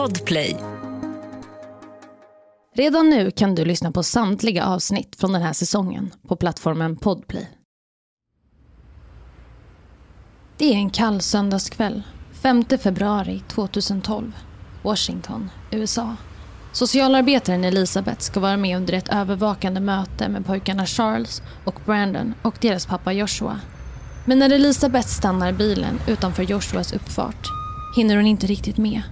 Podplay. Redan nu kan du lyssna på samtliga avsnitt från den här säsongen på plattformen Podplay. Det är en kall söndagskväll, 5 februari 2012, Washington, USA. Socialarbetaren Elisabeth ska vara med under ett övervakande möte med pojkarna Charles och Brandon och deras pappa Joshua. Men när Elisabeth stannar bilen utanför Joshuas uppfart hinner hon inte riktigt med.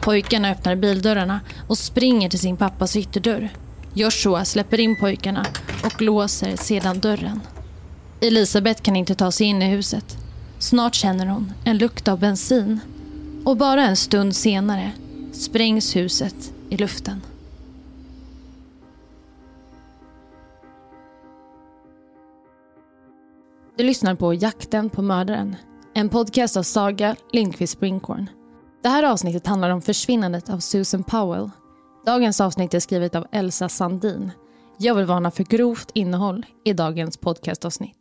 Pojkarna öppnar bildörrarna och springer till sin pappas ytterdörr. Joshua släpper in pojkarna och låser sedan dörren. Elisabeth kan inte ta sig in i huset. Snart känner hon en lukt av bensin. Och bara en stund senare sprängs huset i luften. Du lyssnar på Jakten på mördaren. En podcast av Saga Lindqvist Springhorn. Det här avsnittet handlar om försvinnandet av Susan Powell. Dagens avsnitt är skrivet av Elsa Sandin. Jag vill varna för grovt innehåll i dagens podcastavsnitt.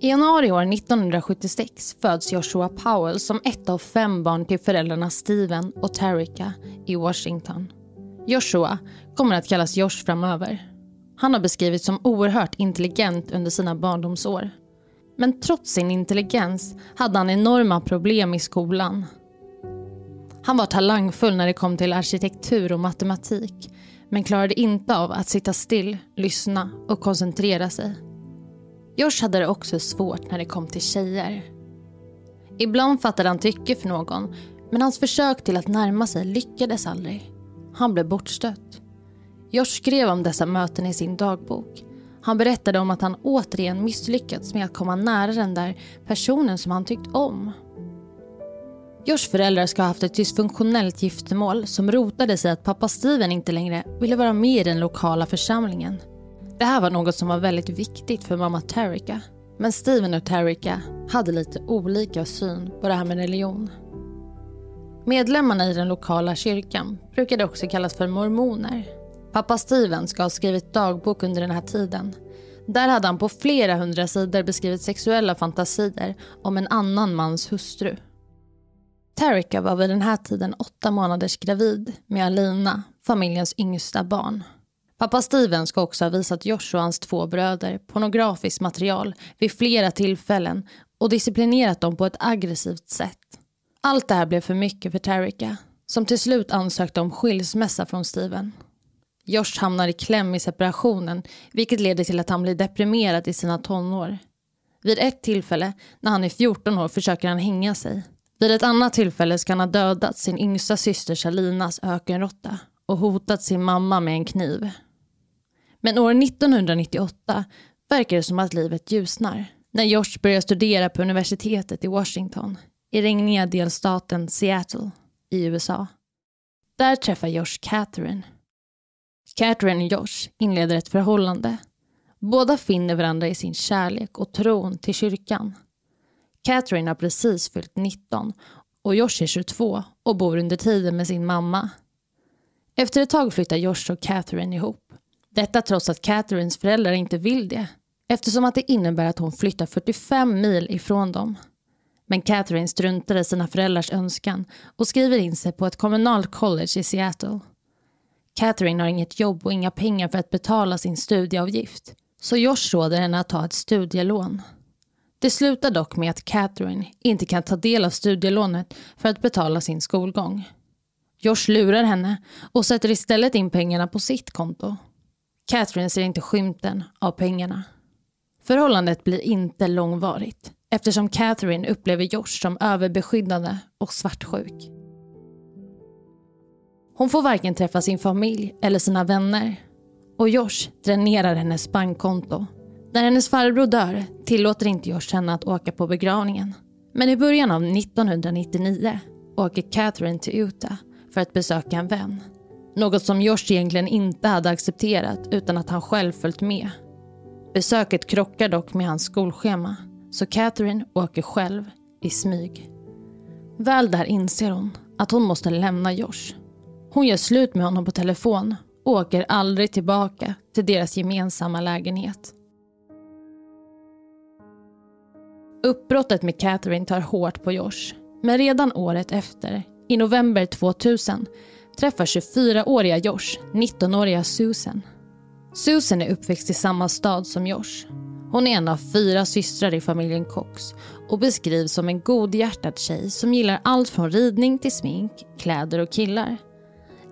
I januari år 1976 föds Joshua Powell som ett av fem barn till föräldrarna Steven och Tarika i Washington. Joshua kommer att kallas Josh framöver. Han har beskrivits som oerhört intelligent under sina barndomsår. Men trots sin intelligens hade han enorma problem i skolan. Han var talangfull när det kom till arkitektur och matematik men klarade inte av att sitta still, lyssna och koncentrera sig. Josh hade det också svårt när det kom till tjejer. Ibland fattade han tycke för någon men hans försök till att närma sig lyckades aldrig. Han blev bortstött. Josh skrev om dessa möten i sin dagbok. Han berättade om att han återigen misslyckats med att komma nära den där personen som han tyckt om. Joshs föräldrar ska ha haft ett dysfunktionellt giftermål som rotade sig att pappa Steven inte längre ville vara med i den lokala församlingen. Det här var något som var väldigt viktigt för mamma Tarika. Men Steven och Tarika hade lite olika syn på det här med religion. Medlemmarna i den lokala kyrkan brukade också kallas för mormoner. Pappa Steven ska ha skrivit dagbok under den här tiden. Där hade han på flera hundra sidor beskrivit sexuella fantasier om en annan mans hustru. Tarika var vid den här tiden åtta månaders gravid med Alina, familjens yngsta barn. Pappa Steven ska också ha visat Josh och hans två bröder pornografiskt material vid flera tillfällen och disciplinerat dem på ett aggressivt sätt. Allt det här blev för mycket för Tarika, som till slut ansökte om skilsmässa från Steven. Josh hamnar i kläm i separationen vilket leder till att han blir deprimerad i sina tonår. Vid ett tillfälle, när han är 14 år, försöker han hänga sig. Vid ett annat tillfälle ska han ha dödat sin yngsta syster Salinas ökenråtta och hotat sin mamma med en kniv. Men år 1998 verkar det som att livet ljusnar när Josh börjar studera på universitetet i Washington i regniga delstaten Seattle i USA. Där träffar Josh Catherine. Catherine och Josh inleder ett förhållande. Båda finner varandra i sin kärlek och tron till kyrkan. Catherine har precis fyllt 19 och Josh är 22 och bor under tiden med sin mamma. Efter ett tag flyttar Josh och Catherine ihop. Detta trots att Catherines föräldrar inte vill det eftersom att det innebär att hon flyttar 45 mil ifrån dem. Men Catherine struntar i sina föräldrars önskan och skriver in sig på ett kommunalt college i Seattle. Catherine har inget jobb och inga pengar för att betala sin studieavgift så Josh råder henne att ta ett studielån. Det slutar dock med att Catherine inte kan ta del av studielånet för att betala sin skolgång. Josh lurar henne och sätter istället in pengarna på sitt konto. Catherine ser inte skymten av pengarna. Förhållandet blir inte långvarigt eftersom Catherine upplever Josh som överbeskyddande och svartsjuk. Hon får varken träffa sin familj eller sina vänner. Och Josh dränerar hennes bankkonto. När hennes farbror dör tillåter inte Josh henne att åka på begravningen. Men i början av 1999 åker Catherine till Utah för att besöka en vän. Något som Josh egentligen inte hade accepterat utan att han själv följt med. Besöket krockar dock med hans skolschema så Catherine åker själv i smyg. Väl där inser hon att hon måste lämna Josh. Hon gör slut med honom på telefon och åker aldrig tillbaka till deras gemensamma lägenhet. Uppbrottet med Catherine tar hårt på Josh. Men redan året efter I november 2000 träffar 24-åriga Josh 19-åriga Susan. Susan är uppväxt i samma stad som Josh. Hon är en av fyra systrar i familjen Cox och beskrivs som en godhjärtad tjej som gillar allt från ridning till smink, kläder och killar.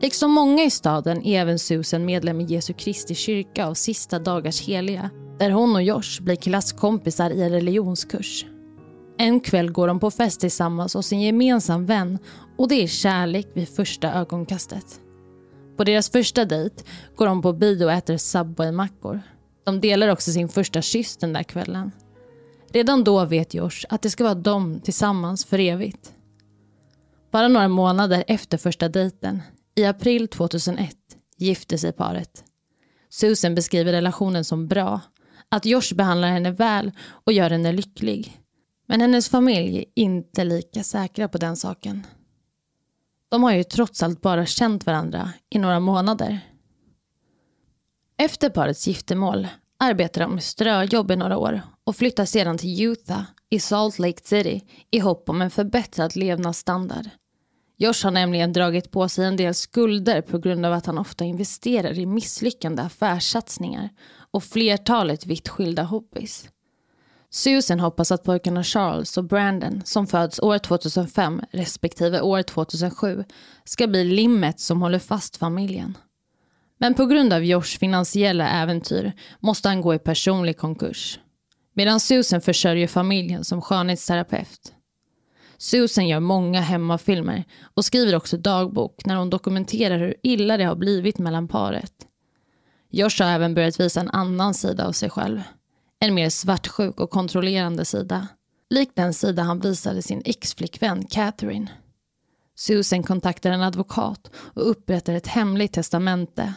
Liksom många i staden är även Susan medlem i Jesu Kristi kyrka av Sista dagars heliga där hon och Josh blir klasskompisar i en religionskurs. En kväll går de på fest tillsammans hos en gemensam vän och det är kärlek vid första ögonkastet. På deras första dejt går de på bio och äter Subway-mackor. De delar också sin första kyss den där kvällen. Redan då vet Josh att det ska vara de tillsammans för evigt. Bara några månader efter första dejten, i april 2001, gifte sig paret. Susan beskriver relationen som bra, att Josh behandlar henne väl och gör henne lycklig. Men hennes familj är inte lika säkra på den saken. De har ju trots allt bara känt varandra i några månader. Efter parets giftermål arbetar de med ströjobb i några år och flyttar sedan till Utah i Salt Lake City i hopp om en förbättrad levnadsstandard. Josh har nämligen dragit på sig en del skulder på grund av att han ofta investerar i misslyckande affärssatsningar och flertalet vitt skilda hobbys. Susan hoppas att pojkarna Charles och Brandon som föds år 2005 respektive år 2007 ska bli limmet som håller fast familjen. Men på grund av Joshs finansiella äventyr måste han gå i personlig konkurs. Medan Susan försörjer familjen som skönhetsterapeut. Susan gör många hemmafilmer och skriver också dagbok när hon dokumenterar hur illa det har blivit mellan paret. Josh har även börjat visa en annan sida av sig själv. En mer svartsjuk och kontrollerande sida. Lik den sida han visade sin ex-flickvän Catherine. Susan kontaktar en advokat och upprättar ett hemligt testamente.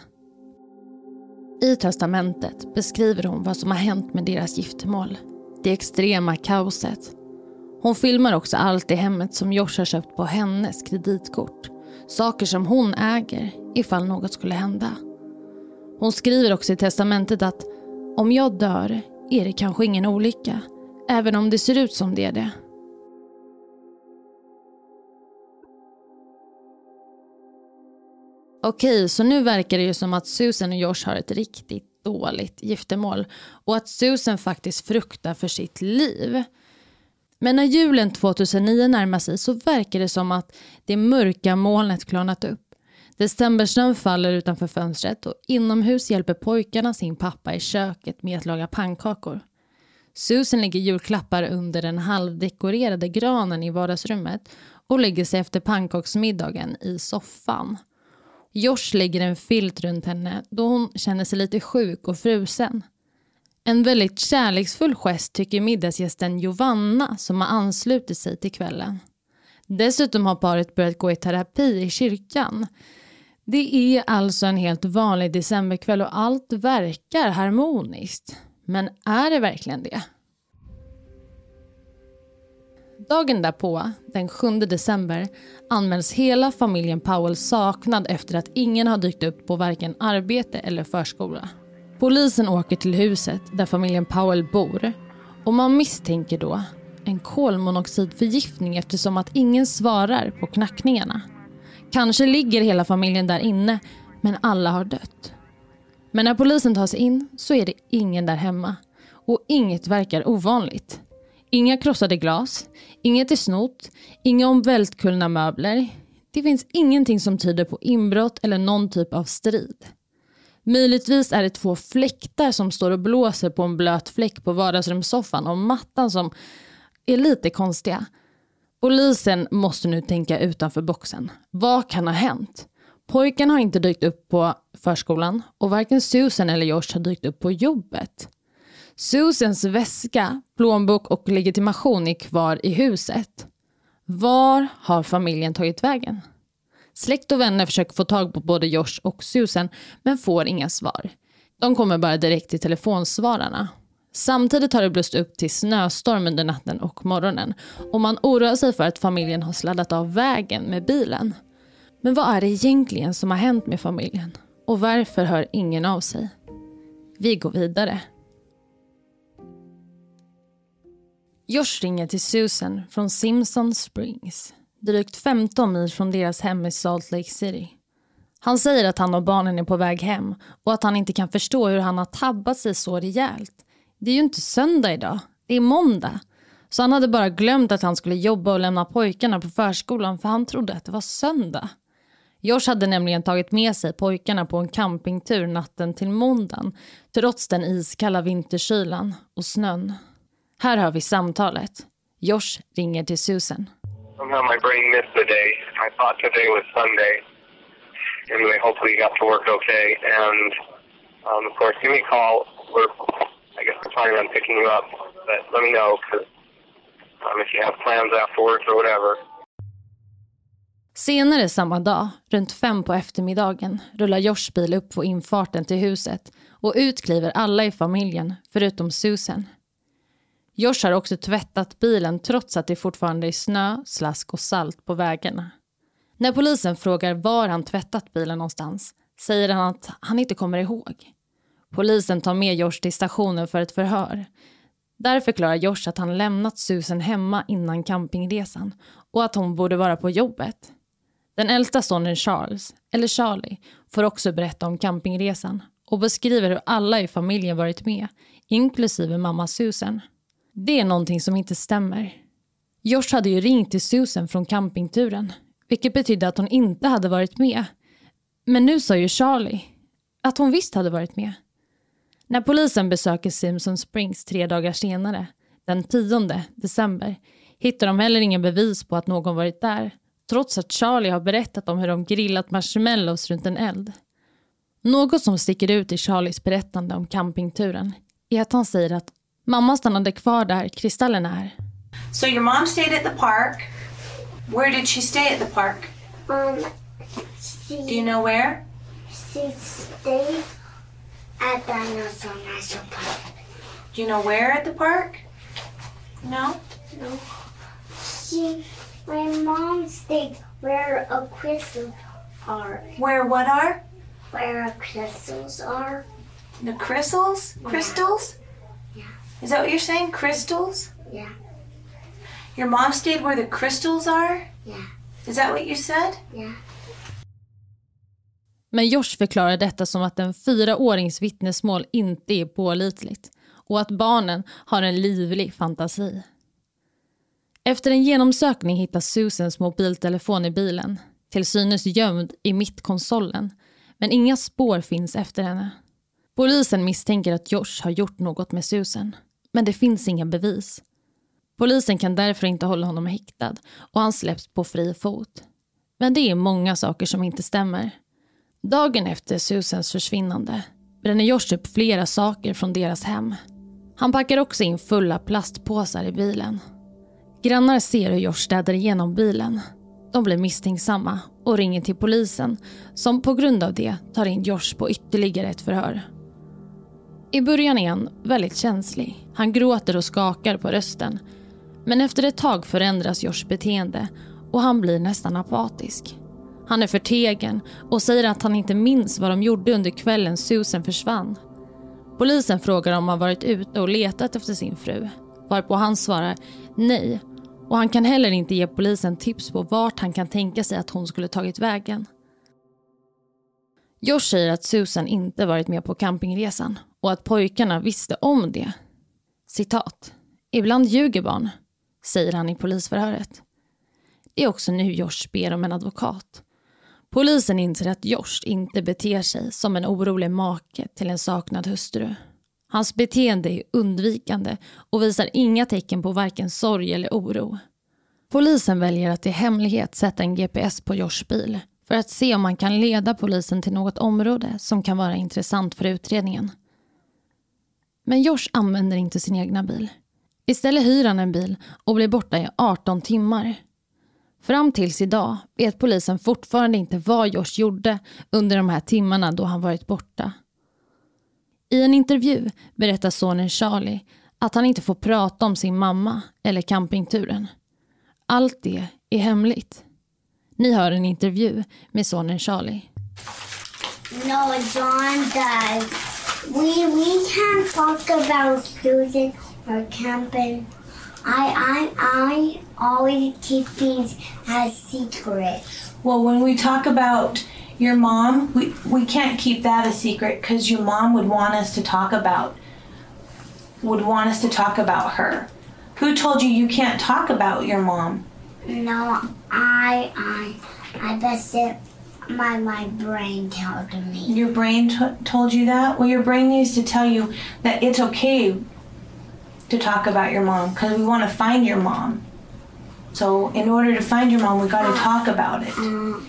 I testamentet beskriver hon vad som har hänt med deras giftermål. Det extrema kaoset. Hon filmar också allt i hemmet som Josh har köpt på hennes kreditkort. Saker som hon äger ifall något skulle hända. Hon skriver också i testamentet att om jag dör är det kanske ingen olycka, även om det ser ut som det är det. Okej, så nu verkar det ju som att Susan och Josh har ett riktigt dåligt giftermål och att Susan faktiskt fruktar för sitt liv. Men när julen 2009 närmar sig så verkar det som att det mörka molnet klarnat upp. Decembersnön faller utanför fönstret och inomhus hjälper pojkarna sin pappa i köket med att laga pannkakor. Susan lägger julklappar under den halvdekorerade granen i vardagsrummet och lägger sig efter pannkaksmiddagen i soffan. Josh lägger en filt runt henne då hon känner sig lite sjuk och frusen. En väldigt kärleksfull gest tycker middagsgästen Giovanna som har anslutit sig till kvällen. Dessutom har paret börjat gå i terapi i kyrkan. Det är alltså en helt vanlig decemberkväll och allt verkar harmoniskt. Men är det verkligen det? Dagen därpå, den 7 december, anmäls hela familjen Powell saknad efter att ingen har dykt upp på varken arbete eller förskola. Polisen åker till huset där familjen Powell bor och man misstänker då en kolmonoxidförgiftning eftersom att ingen svarar på knackningarna. Kanske ligger hela familjen där inne, men alla har dött. Men när polisen tar sig in så är det ingen där hemma. Och inget verkar ovanligt. Inga krossade glas, inget är snott, inga omvältkullna möbler. Det finns ingenting som tyder på inbrott eller någon typ av strid. Möjligtvis är det två fläktar som står och blåser på en blöt fläck på vardagsrumssoffan och mattan som är lite konstiga. Polisen måste nu tänka utanför boxen. Vad kan ha hänt? Pojken har inte dykt upp på förskolan och varken Susan eller Josh har dykt upp på jobbet. Susans väska, plånbok och legitimation är kvar i huset. Var har familjen tagit vägen? Släkt och vänner försöker få tag på både Josh och Susan men får inga svar. De kommer bara direkt till telefonsvararna. Samtidigt har det blåst upp till snöstorm under natten och morgonen och man oroar sig för att familjen har sladdat av vägen med bilen. Men vad är det egentligen som har hänt med familjen? Och varför hör ingen av sig? Vi går vidare. Josh ringer till Susan från Simpson Springs drygt 15 mil från deras hem i Salt Lake City. Han säger att han och barnen är på väg hem och att han inte kan förstå hur han har tabbat sig så rejält. Det är ju inte söndag idag, det är måndag. Så han hade bara glömt att han skulle jobba och lämna pojkarna på förskolan för han trodde att det var söndag. Josh hade nämligen tagit med sig pojkarna på en campingtur natten till måndagen trots den iskalla vinterkylan och snön. Här har vi samtalet. Josh ringer till Susan. Somehow my brain missed the day. I thought today was Sunday. Anyway, hopefully you got to work okay. And um, of course, give me a call. We're, I guess planning on picking you up. But let me know because um, if you have plans afterwards or whatever. Senare samma dag, runt fem på eftermiddagen, rullar Josh bil upp på infarten till huset och ut kliver alla i familjen, förutom Susan. Josh har också tvättat bilen trots att det fortfarande är snö, slask och salt på vägarna. När polisen frågar var han tvättat bilen någonstans säger han att han inte kommer ihåg. Polisen tar med Josh till stationen för ett förhör. Där förklarar Josh att han lämnat Susan hemma innan campingresan och att hon borde vara på jobbet. Den äldsta sonen Charles, eller Charlie, får också berätta om campingresan och beskriver hur alla i familjen varit med, inklusive mamma Susan. Det är någonting som inte stämmer. Josh hade ju ringt till Susan från campingturen, vilket betydde att hon inte hade varit med. Men nu sa ju Charlie att hon visst hade varit med. När polisen besöker Simpson Springs tre dagar senare, den 10 december, hittar de heller ingen bevis på att någon varit där, trots att Charlie har berättat om hur de grillat marshmallows runt en eld. Något som sticker ut i Charlies berättande om campingturen är att han säger att mamma stannade kvar där kristallen är. So your mom stayed at the park. Where did she stay at the park? Um, she, Do you know where? she stayed at Dinosaur National Park. Do you know where at the park? No? No. She, my mom stayed where a crystals are. Where what are? Where crystals are. The crystals? Crystals? Is that what you're saying? Crystals? Yeah, Your mom stayed where the crystals are? yeah, Is that what you said? yeah. Men Josh förklarar detta som att en fyraårings vittnesmål inte är pålitligt och att barnen har en livlig fantasi. Efter en genomsökning hittas Susans mobiltelefon i bilen, till synes gömd i mittkonsolen, men inga spår finns efter henne. Polisen misstänker att Josh har gjort något med Susan, men det finns inga bevis. Polisen kan därför inte hålla honom häktad och han släpps på fri fot. Men det är många saker som inte stämmer. Dagen efter Susans försvinnande bränner Josh upp flera saker från deras hem. Han packar också in fulla plastpåsar i bilen. Grannar ser hur Josh städar igenom bilen. De blir misstänksamma och ringer till polisen som på grund av det tar in Josh på ytterligare ett förhör. I början är han väldigt känslig. Han gråter och skakar på rösten. Men efter ett tag förändras Josh beteende och han blir nästan apatisk. Han är förtegen och säger att han inte minns vad de gjorde under kvällen Susan försvann. Polisen frågar om han varit ute och letat efter sin fru. Varpå han svarar nej och han kan heller inte ge polisen tips på vart han kan tänka sig att hon skulle tagit vägen. Josh säger att Susan inte varit med på campingresan och att pojkarna visste om det. Citat. Ibland ljuger barn, säger han i polisförhöret. Det är också nu Josh ber om en advokat. Polisen inser att Josh inte beter sig som en orolig make till en saknad hustru. Hans beteende är undvikande och visar inga tecken på varken sorg eller oro. Polisen väljer att i hemlighet sätta en GPS på Joshs bil för att se om man kan leda polisen till något område som kan vara intressant för utredningen. Men Josh använder inte sin egna bil. Istället hyr han en bil och blir borta i 18 timmar. Fram tills idag vet polisen fortfarande inte vad Josh gjorde under de här timmarna då han varit borta. I en intervju berättar sonen Charlie att han inte får prata om sin mamma eller campingturen. Allt det är hemligt. Ni hör en intervju med sonen Charlie. No, John does. We we can't talk about Susan or camping I I I always keep things as secrets. Well, when we talk about your mom, we, we can't keep that a secret because your mom would want us to talk about would want us to talk about her. Who told you you can't talk about your mom? No, I I I guess it my my brain told me. Your brain t- told you that? Well, your brain needs to tell you that it's okay to talk about your mom because we want to find your mom. So, in order to find your mom, we got to talk about it. Um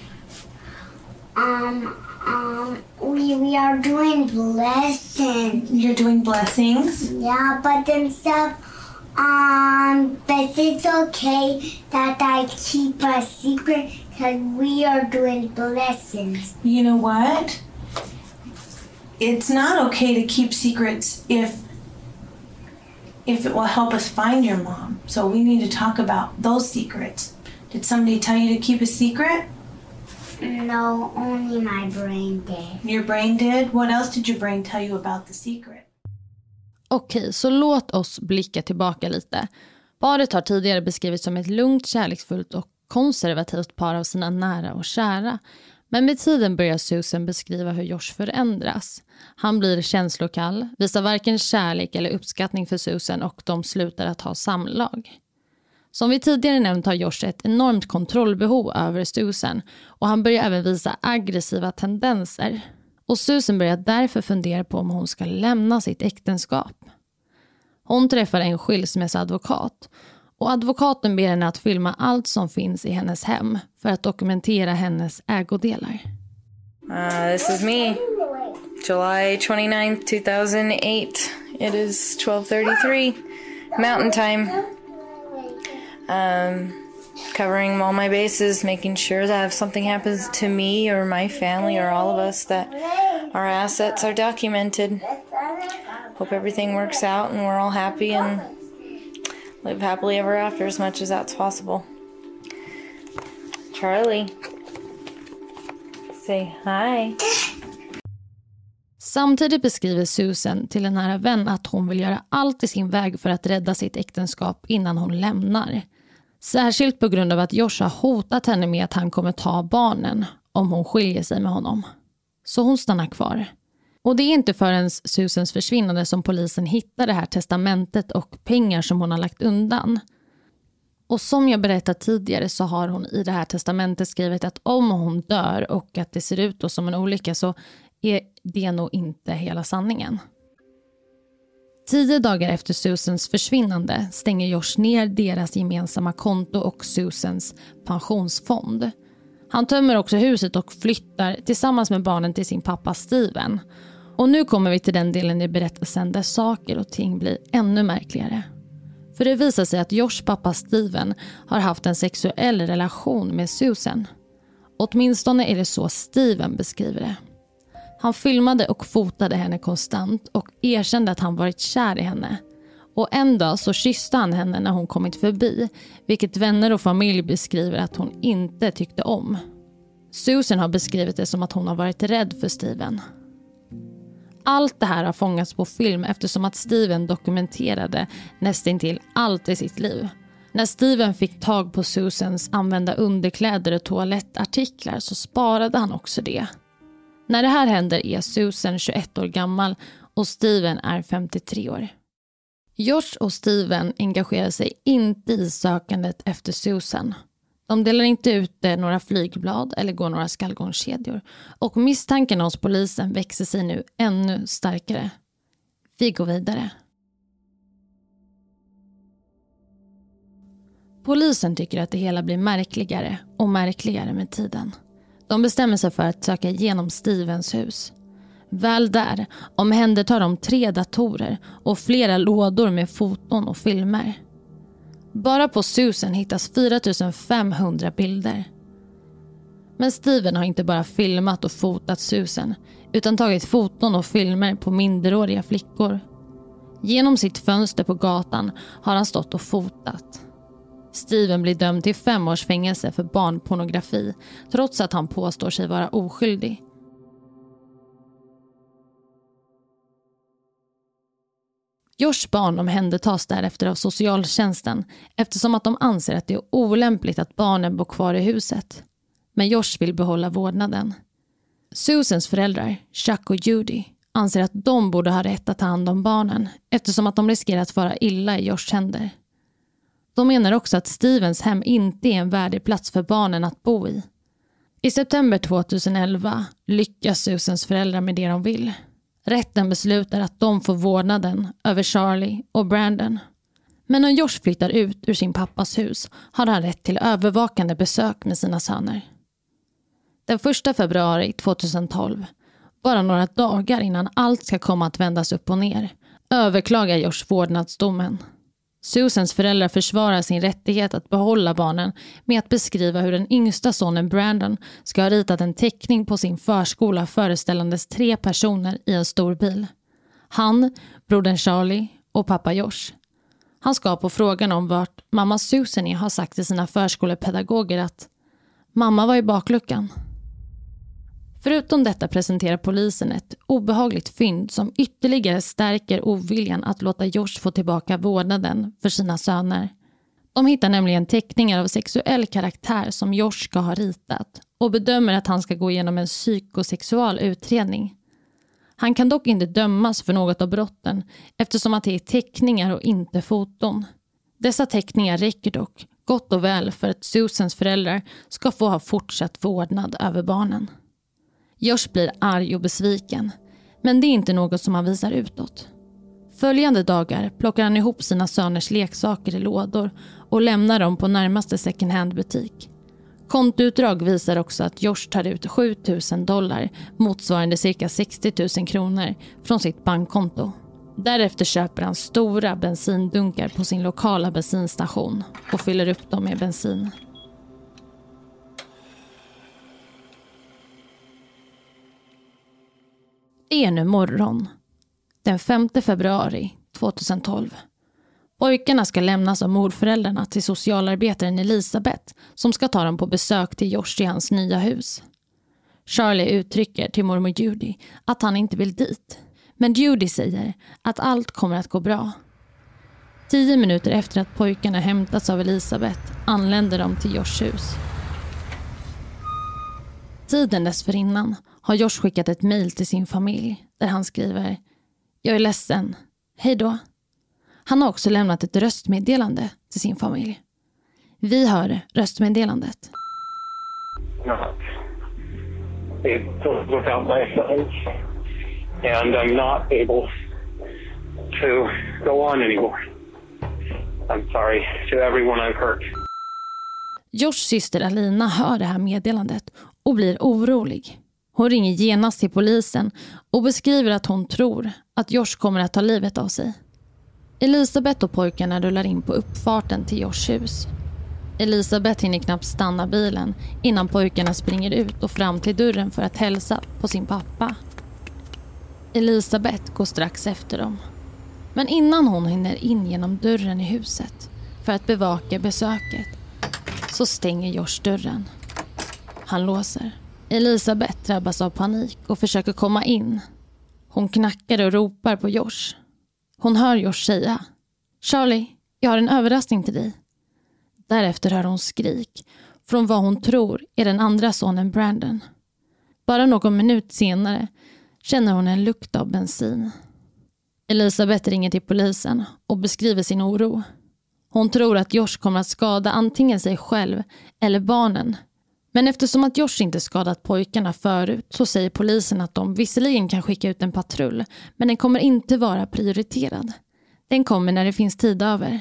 um um we we are doing blessings. You're doing blessings. Yeah, but then stuff um but it's okay that I keep a secret because we are doing blessings. You know what? It's not okay to keep secrets if if it will help us find your mom. So we need to talk about those secrets. Did somebody tell you to keep a secret? No, only my brain did. Your brain did. What else did your brain tell you about the secret? Okej, så låt oss blicka tillbaka lite. Paret har tidigare beskrivits som ett lugnt, kärleksfullt och konservativt par av sina nära och kära. Men med tiden börjar Susan beskriva hur Josh förändras. Han blir känslokall, visar varken kärlek eller uppskattning för Susan och de slutar att ha samlag. Som vi tidigare nämnt har Josh ett enormt kontrollbehov över Susan och han börjar även visa aggressiva tendenser. Och Susan börjar därför fundera på om hon ska lämna sitt äktenskap. Hon träffar en skilsmässoadvokat och advokaten ber henne att filma allt som finns i hennes hem för att dokumentera hennes ägodelar. Uh, this is me, July 29, 2008. It is 12:33 Mountain Time. Um, covering all my bases, making sure that if something happens to me or my family or all of us, that our assets are documented. Hope everything works out and we're all happy and live happily ever after as much as that's possible. Charlie, say hi. Samtidigt beskriver Susan till en nära vän att hon vill göra allt i sin väg för att rädda sitt äktenskap innan hon lämnar. Särskilt på grund av att Josh har hotat henne med att han kommer ta barnen om hon skiljer sig med honom. Så hon stannar kvar. Och det är inte förrän Susans försvinnande som polisen hittar det här testamentet och pengar som hon har lagt undan. Och som jag berättat tidigare så har hon i det här testamentet skrivit att om hon dör och att det ser ut då som en olycka så är det nog inte hela sanningen. Tio dagar efter Susans försvinnande stänger Josh ner deras gemensamma konto och Susans pensionsfond. Han tömmer också huset och flyttar tillsammans med barnen till sin pappa Steven. Och nu kommer vi till den delen i berättelsen där saker och ting blir ännu märkligare. För det visar sig att Josh pappa Steven har haft en sexuell relation med Susan. Åtminstone är det så Steven beskriver det. Han filmade och fotade henne konstant och erkände att han varit kär i henne. Och en dag så kysste han henne när hon kommit förbi, vilket vänner och familj beskriver att hon inte tyckte om. Susan har beskrivit det som att hon har varit rädd för Steven. Allt det här har fångats på film eftersom att Steven dokumenterade nästintill allt i sitt liv. När Steven fick tag på Susans använda underkläder och toalettartiklar så sparade han också det. När det här händer är Susan 21 år gammal och Steven är 53 år. Josh och Steven engagerar sig inte i sökandet efter Susan. De delar inte ut eh, några flygblad eller går några skallgångskedjor. Och misstankarna hos polisen växer sig nu ännu starkare. Vi går vidare. Polisen tycker att det hela blir märkligare och märkligare med tiden. De bestämmer sig för att söka igenom Stevens hus. Väl där omhändertar de tre datorer och flera lådor med foton och filmer. Bara på Susan hittas 4500 bilder. Men Steven har inte bara filmat och fotat Susan utan tagit foton och filmer på minderåriga flickor. Genom sitt fönster på gatan har han stått och fotat. Steven blir dömd till fem års fängelse för barnpornografi trots att han påstår sig vara oskyldig. Josh barn omhändertas därefter av socialtjänsten eftersom att de anser att det är olämpligt att barnen bor kvar i huset. Men Josh vill behålla vårdnaden. Susans föräldrar, Chuck och Judy, anser att de borde ha rätt att ta hand om barnen eftersom att de riskerar att fara illa i Joshs händer. De menar också att Stevens hem inte är en värdig plats för barnen att bo i. I september 2011 lyckas Susans föräldrar med det de vill. Rätten beslutar att de får vårdnaden över Charlie och Brandon. Men när Josh flyttar ut ur sin pappas hus har han rätt till övervakande besök med sina söner. Den 1 februari 2012, bara några dagar innan allt ska komma att vändas upp och ner, överklagar Josh vårdnadsdomen. Susans föräldrar försvarar sin rättighet att behålla barnen med att beskriva hur den yngsta sonen Brandon ska ha ritat en teckning på sin förskola föreställandes tre personer i en stor bil. Han, brodern Charlie och pappa Josh. Han ska på frågan om vart mamma Susan är ha sagt till sina förskolepedagoger att mamma var i bakluckan. Förutom detta presenterar polisen ett obehagligt fynd som ytterligare stärker oviljan att låta Josh få tillbaka vårdnaden för sina söner. De hittar nämligen teckningar av sexuell karaktär som Josh ska ha ritat och bedömer att han ska gå igenom en psykosexual utredning. Han kan dock inte dömas för något av brotten eftersom att det är teckningar och inte foton. Dessa teckningar räcker dock gott och väl för att Susans föräldrar ska få ha fortsatt vårdnad över barnen. Josh blir arg och besviken. Men det är inte något som han visar utåt. Följande dagar plockar han ihop sina söners leksaker i lådor och lämnar dem på närmaste second hand-butik. Kontoutdrag visar också att Josh tar ut 7000 dollar motsvarande cirka 60 000 kronor från sitt bankkonto. Därefter köper han stora bensindunkar på sin lokala bensinstation och fyller upp dem med bensin. Är nu morgon. Den 5 februari 2012. Pojkarna ska lämnas av morföräldrarna till socialarbetaren Elisabeth som ska ta dem på besök till Josh i hans nya hus. Charlie uttrycker till mormor Judy att han inte vill dit. Men Judy säger att allt kommer att gå bra. Tio minuter efter att pojkarna hämtats av Elisabeth anländer de till Joshs hus. Tiden dessförinnan har Josh skickat ett mejl till sin familj där han skriver Jag är ledsen. Hej då. Han har också lämnat ett röstmeddelande till sin familj. Vi hör röstmeddelandet. without my sons, and I'm not able to go on anymore. I'm sorry to everyone I've hurt. Joshs syster Alina hör det här meddelandet och blir orolig. Hon ringer genast till polisen och beskriver att hon tror att Josh kommer att ta livet av sig. Elisabeth och pojkarna rullar in på uppfarten till Joshs hus. Elisabeth hinner knappt stanna bilen innan pojkarna springer ut och fram till dörren för att hälsa på sin pappa. Elisabeth går strax efter dem. Men innan hon hinner in genom dörren i huset för att bevaka besöket så stänger Josh dörren. Han låser. Elisabeth drabbas av panik och försöker komma in. Hon knackar och ropar på Josh. Hon hör Josh säga Charlie, jag har en överraskning till dig. Därefter hör hon skrik från vad hon tror är den andra sonen Brandon. Bara någon minut senare känner hon en lukt av bensin. Elisabeth ringer till polisen och beskriver sin oro. Hon tror att Josh kommer att skada antingen sig själv eller barnen men eftersom att Josh inte skadat pojkarna förut så säger polisen att de visserligen kan skicka ut en patrull men den kommer inte vara prioriterad. Den kommer när det finns tid över.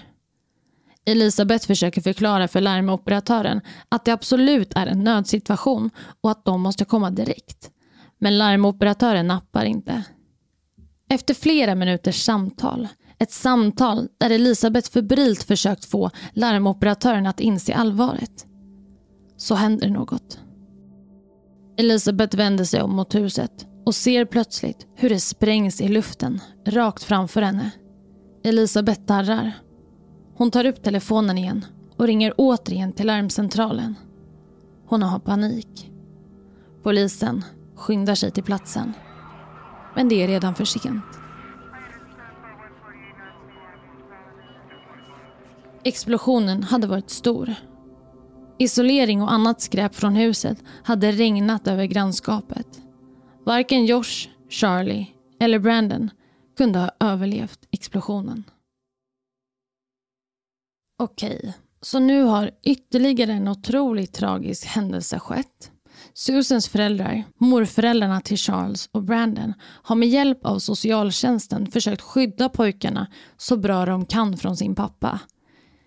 Elisabeth försöker förklara för larmoperatören att det absolut är en nödsituation och att de måste komma direkt. Men larmoperatören nappar inte. Efter flera minuters samtal, ett samtal där Elisabeth febrilt försökt få larmoperatören att inse allvaret, så händer något. Elisabeth vänder sig om mot huset och ser plötsligt hur det sprängs i luften rakt framför henne. Elisabeth darrar. Hon tar upp telefonen igen och ringer återigen till larmcentralen. Hon har panik. Polisen skyndar sig till platsen. Men det är redan för sent. Explosionen hade varit stor. Isolering och annat skräp från huset hade regnat över grannskapet. Varken Josh, Charlie eller Brandon kunde ha överlevt explosionen. Okej, så nu har ytterligare en otroligt tragisk händelse skett. Susans föräldrar, morföräldrarna till Charles och Brandon, har med hjälp av socialtjänsten försökt skydda pojkarna så bra de kan från sin pappa.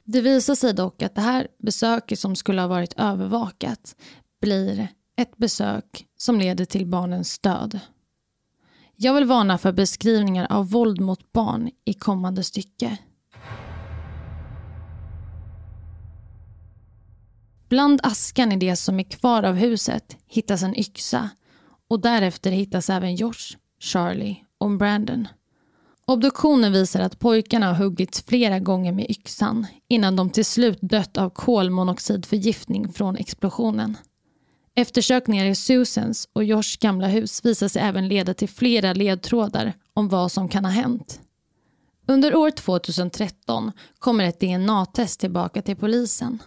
Det visar sig dock att det här besöket som skulle ha varit övervakat blir ett besök som leder till barnens död. Jag vill varna för beskrivningar av våld mot barn i kommande stycke. Bland askan i det som är kvar av huset hittas en yxa och därefter hittas även Josh, Charlie och Brandon. Obduktionen visar att pojkarna har huggits flera gånger med yxan innan de till slut dött av kolmonoxidförgiftning från explosionen. Eftersökningar i Susans och Joshs gamla hus visar sig även leda till flera ledtrådar om vad som kan ha hänt. Under år 2013 kommer ett DNA-test tillbaka till polisen.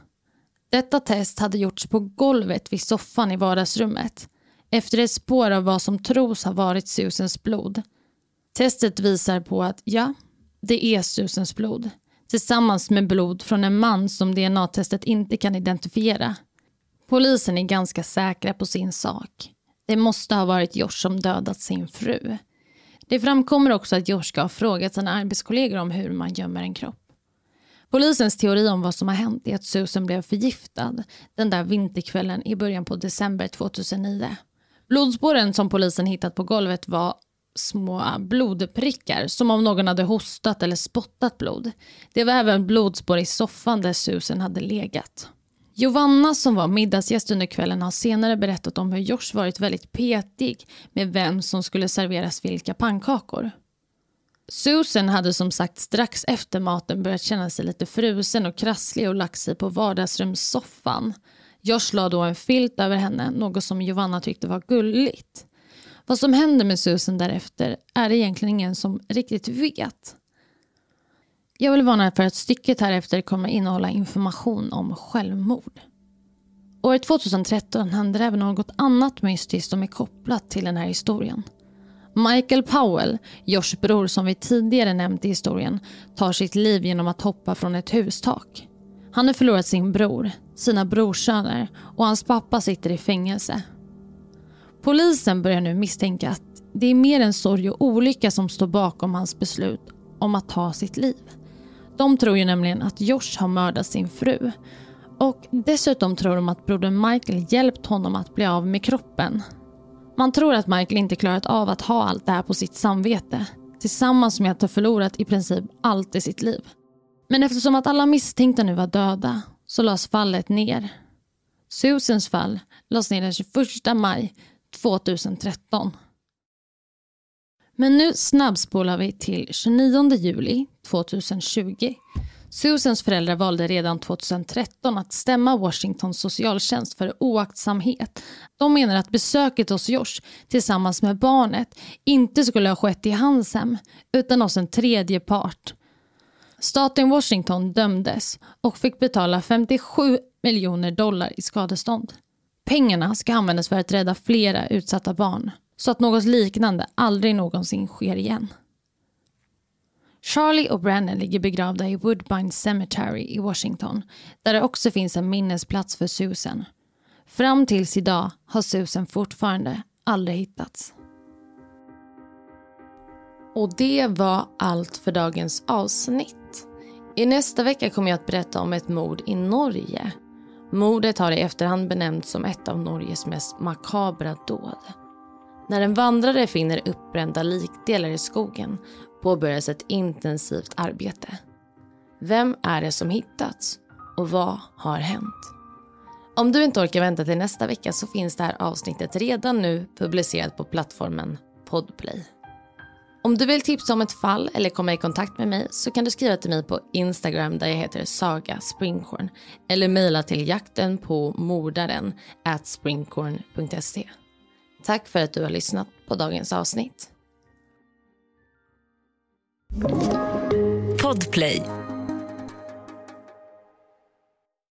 Detta test hade gjorts på golvet vid soffan i vardagsrummet efter ett spår av vad som tros ha varit Susans blod. Testet visar på att ja, det är Susans blod tillsammans med blod från en man som DNA-testet inte kan identifiera. Polisen är ganska säkra på sin sak. Det måste ha varit Josh som dödat sin fru. Det framkommer också att Josh ska ha frågat sina arbetskollegor om hur man gömmer en kropp. Polisens teori om vad som har hänt är att Susan blev förgiftad den där vinterkvällen i början på december 2009. Blodspåren som polisen hittat på golvet var små blodprickar som om någon hade hostat eller spottat blod. Det var även blodspår i soffan där Susan hade legat. Giovanna som var middagsgäst under kvällen har senare berättat om hur Josh varit väldigt petig med vem som skulle serveras vilka pannkakor. Susan hade som sagt strax efter maten börjat känna sig lite frusen och krasslig och lagt sig på vardagsrumssoffan. Josh la då en filt över henne, något som Giovanna tyckte var gulligt. Vad som händer med Susan därefter är det egentligen ingen som riktigt vet. Jag vill varna för att stycket här efter kommer innehålla information om självmord. År 2013 händer även något annat mystiskt som är kopplat till den här historien. Michael Powell, Josh bror som vi tidigare nämnt i historien, tar sitt liv genom att hoppa från ett hustak. Han har förlorat sin bror, sina brorsöner och hans pappa sitter i fängelse. Polisen börjar nu misstänka att det är mer än sorg och olycka som står bakom hans beslut om att ta sitt liv. De tror ju nämligen att Josh har mördat sin fru. Och dessutom tror de att brodern Michael hjälpt honom att bli av med kroppen man tror att Michael inte klarat av att ha allt det här på sitt samvete tillsammans med att ha förlorat i princip allt i sitt liv. Men eftersom att alla misstänkta nu var döda så lades fallet ner. Susans fall lades ner den 21 maj 2013. Men nu snabbspolar vi till 29 juli 2020 Susans föräldrar valde redan 2013 att stämma Washingtons socialtjänst för oaktsamhet. De menar att besöket hos Josh tillsammans med barnet inte skulle ha skett i hans hem utan hos en tredje part. Staten Washington dömdes och fick betala 57 miljoner dollar i skadestånd. Pengarna ska användas för att rädda flera utsatta barn så att något liknande aldrig någonsin sker igen. Charlie och Brandon ligger begravda i Woodbine Cemetery i Washington där det också finns en minnesplats för Susan. Fram tills idag har Susan fortfarande aldrig hittats. Och det var allt för dagens avsnitt. I nästa vecka kommer jag att berätta om ett mord i Norge. Mordet har i efterhand benämnts som ett av Norges mest makabra dåd. När en vandrare finner uppbrända likdelar i skogen påbörjas ett intensivt arbete. Vem är det som hittats och vad har hänt? Om du inte orkar vänta till nästa vecka så finns det här avsnittet redan nu publicerat på plattformen Podplay. Om du vill tipsa om ett fall eller komma i kontakt med mig så kan du skriva till mig på Instagram där jag heter Saga Springhorn eller mejla till jakten på mordaren at springhorn.se. Tack för att du har lyssnat på dagens avsnitt. Podplay